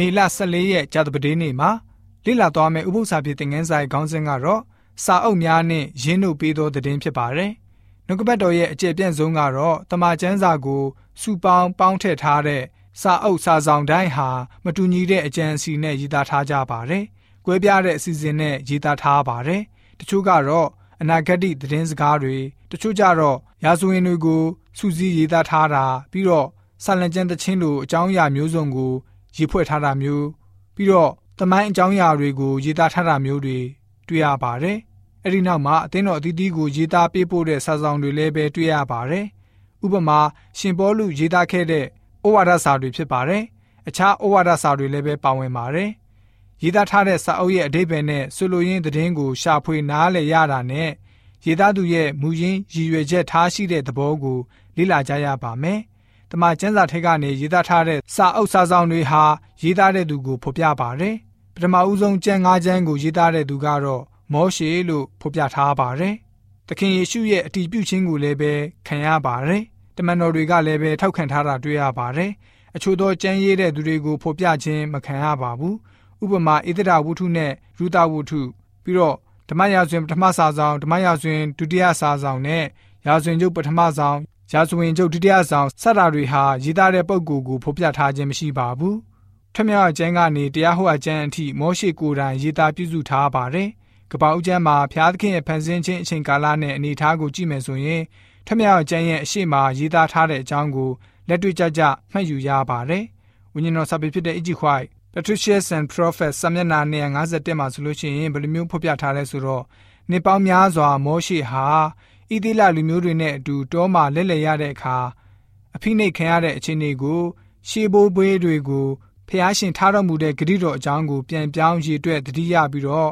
မေလ14ရက်ကြာသပတေးနေ့မှာလေ့လာသွားမယ့်ဥပုသ္စာပြေသင်ခန်းစာရဲ့ခေါင်းစဉ်ကတော့စာအုပ်များနဲ့ရင်းတို့ပေးသောသတင်းဖြစ်ပါတယ်။နှုတ်ကပတ်တော်ရဲ့အကျယ်ပြန့်ဆုံးကတော့တမန်ကျမ်းစာကိုစုပေါင်းပေါင်းထည့်ထားတဲ့စာအုပ်စာဆောင်တိုင်းဟာမတူညီတဲ့အကြံအစီနဲ့ရေးသားထားကြပါတယ်။ကွဲပြားတဲ့အစီအစဉ်နဲ့ရေးသားထားပါတယ်။တချို့ကတော့အနာဂတ်သတင်းစကားတွေတချို့ကြတော့ရာဇဝင်တွေကိုစူးစီးရေးသားထားတာပြီးတော့ဆာလံကျမ်းသချင်းလိုအကြောင်းအရာမျိုးစုံကို ရေးဖွဲ့ထားတာမျိုးပြီးတော့တမိုင်းအကြောင်းအရာတွေကိုရေးသားထားတာမျိုးတွေတွေ့ရပါတယ်။အဲဒီနောက်မှာအသင်းတော်အသီးသီးကိုရေးသားပေးပို့တဲ့စာဆောင်တွေလည်းပဲတွေ့ရပါတယ်။ဥပမာရှင်ပေါလုရေးသားခဲ့တဲ့ဩဝါဒစာတွေဖြစ်ပါတယ်။အခြားဩဝါဒစာတွေလည်းပဲပါဝင်ပါတယ်။ရေးသားထားတဲ့စာအုပ်ရဲ့အဓိပ္ပာယ်နဲ့ဆိုလိုရင်းသတင်းကိုရှာဖွေနားလည်ရတာနဲ့ရေးသားသူရဲ့မူရင်းရည်ရွယ်ချက်ထားရှိတဲ့သဘောကိုလေ့လာကြရပါမယ်။ တမန်ကျမ်းစာထက်ကနေရေးသားထားတဲ့စာအုပ်စာဆောင်တွေဟာရေးသားတဲ့သူကိုဖော်ပြပါတယ်။ပထမဦးဆုံးကျမ်း၅ကျမ်းကိုရေးသားတဲ့သူကတော့မောရှေလို့ဖော်ပြထားပါတယ်။သခင်ယေရှုရဲ့အတီးပြုခြင်းကိုလည်းပဲခံရပါတယ်။တမန်တော်တွေကလည်းပဲထောက်ခံထားတာတွေ့ရပါတယ်။အချို့သောကျမ်းရေးတဲ့သူတွေကိုဖော်ပြခြင်းမခံရပါဘူး။ဥပမာဣသဒဝုထုနဲ့ရူတာဝုထုပြီးတော့ဓမ္မရာဇဝင်ပထမစာဆောင်ဓမ္မရာဇဝင်ဒုတိယစာဆောင်နဲ့ရာဇဝင်ကျုပ်ပထမဆောင် ရာဇဝင်ကျုပ်ဒုတိယဆောင်စတာတွေဟာရေးသားတဲ့ပုံကူကိုဖော်ပြထားခြင်းမရှိပါဘူး။ထမြောက်ကျမ်းကနေတရားဟောအကျမ်းအထိမောရှိကိုယ်တိုင်ရေးသားပြုစုထားပါတယ်။ကပ္ပဦးကျမ်းမှာဖျားသခင်ရဲ့ဖန်ဆင်းခြင်းအချိန်ကာလနဲ့အနေအထားကိုကြည့်မယ်ဆိုရင်ထမြောက်ကျမ်းရဲ့အရှိမရေးသားထားတဲ့အကြောင်းကိုလက်တွေ့ကျကျမှတ်ယူရပါတယ်။ဝိညာဉ်တော်စာပေဖြစ်တဲ့ Iji White Patricius and Prophets စာမျက်နှာ151မှာဆိုလို့ရှိရင်ဘယ်လိုမျိုးဖော်ပြထားလဲဆိုတော့နေပေါင်းများစွာမောရှိဟာ ဣသီလလူမျိုးတွေနဲ့အတူတောမှာလက်လည်ရတဲ့အခါအဖိနှိတ်ခံရတဲ့အခြေအနေကိုရှေးဘိုးဘွေးတွေကိုဖျားရှင်ထားတော်မူတဲ့ဂရုတော်အကြောင်းကိုပြန်ပြောင်းရည်တွက်တတိယပြီးတော့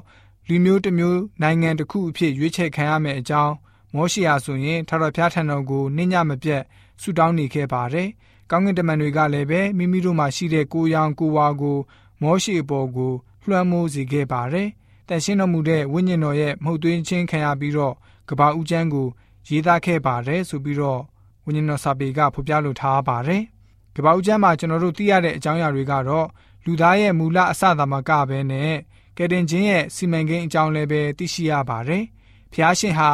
လူမျိုးတစ်မျိုးနိုင်ငံတစ်ခုအဖြစ်ရွေးချယ်ခံရမယ့်အကြောင်းမောရှိယာဆိုရင်ထာဝရဘုရားထံတော်ကိုနှိမ့်ညမပြတ်ဆုတောင်းနေခဲ့ပါတယ်။ကောင်းကင်တမန်တွေကလည်းပဲမိမိတို့မှာရှိတဲ့ကိုရောင်ကိုဝါကိုမောရှိအပေါ်ကိုလွှမ်းမိုးစေခဲ့ပါတယ်။တန်ရှင်းတော်မူတဲ့ဝိညာဉ်တော်ရဲ့မှုတ်သွင်းခြင်းခံရပြီးတော့ ကဘာဦးကျမ်းကိုရေးသားခဲ့ပါတယ်ဆိုပြီးတော့ဝိညာဉ်တော်စာပေကဖော်ပြလိုထားပါတယ်။ကဘာဦးကျမ်းမှာကျွန်တော်တို့သိရတဲ့အကြောင်းအရာတွေကတော့လူသားရဲ့မူလအစသာမကပဲနဲ့ကယ်တင်ခြင်းရဲ့စီမံကိန်းအကြောင်းလည်းပဲသိရှိရပါတယ်။ဖျားရှင်ဟာ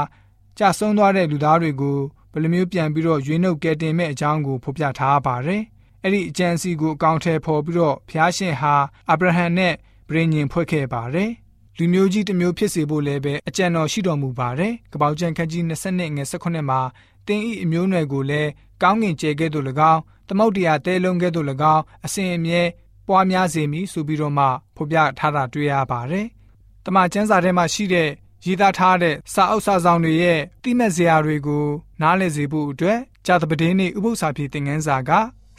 ကြာဆုံးသွားတဲ့လူသားတွေကိုဘယ်လိုမျိုးပြန်ပြီးတော့ရွေးနှုတ်ကယ်တင်မဲ့အကြောင်းကိုဖော်ပြထားပါတယ်။အဲ့ဒီအကြံစီကိုအကောင့်ထဲပေါ်ပြီးတော့ဖျားရှင်ဟာအာဗြဟံနဲ့ပြည်ညင်ဖွဲ့ခဲ့ပါတယ်။ လူမျိုးကြီးတစ်မျိုးဖြစ်စေဖို့လည်းပဲအကြံတော်ရှိတော်မူပါတယ်။ကပောက်ကျန်ခန်းကြီး20ငွေ18မှာတင်းဤအမျိုးနွယ်ကိုလည်းကောင်းငင်ကျဲကဲ့သို့၎င်းသမုတ်တရားတဲလုံးကဲ့သို့၎င်းအစဉ်အမြဲပွားများစေမည်ဆိုပြီးတော့မှဖော်ပြထားတာတွေ့ရပါတယ်။တမန်ကျမ်းစာထဲမှာရှိတဲ့ရေးသားထားတဲ့စာအုပ်စာဆောင်တွေရဲ့တိမဲ့စရာတွေကိုနားလည်စေဖို့အတွက်ကြာသပတေးနေ့ဥပုသ္စာပြေသင်ခန်းစာက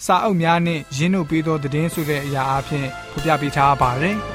စာအုပ်များနဲ့ရင်းနှုတ်ပေးသောသတင်းဆိုတဲ့အရာအဖြစ်ဖော်ပြပေးထားပါတယ်။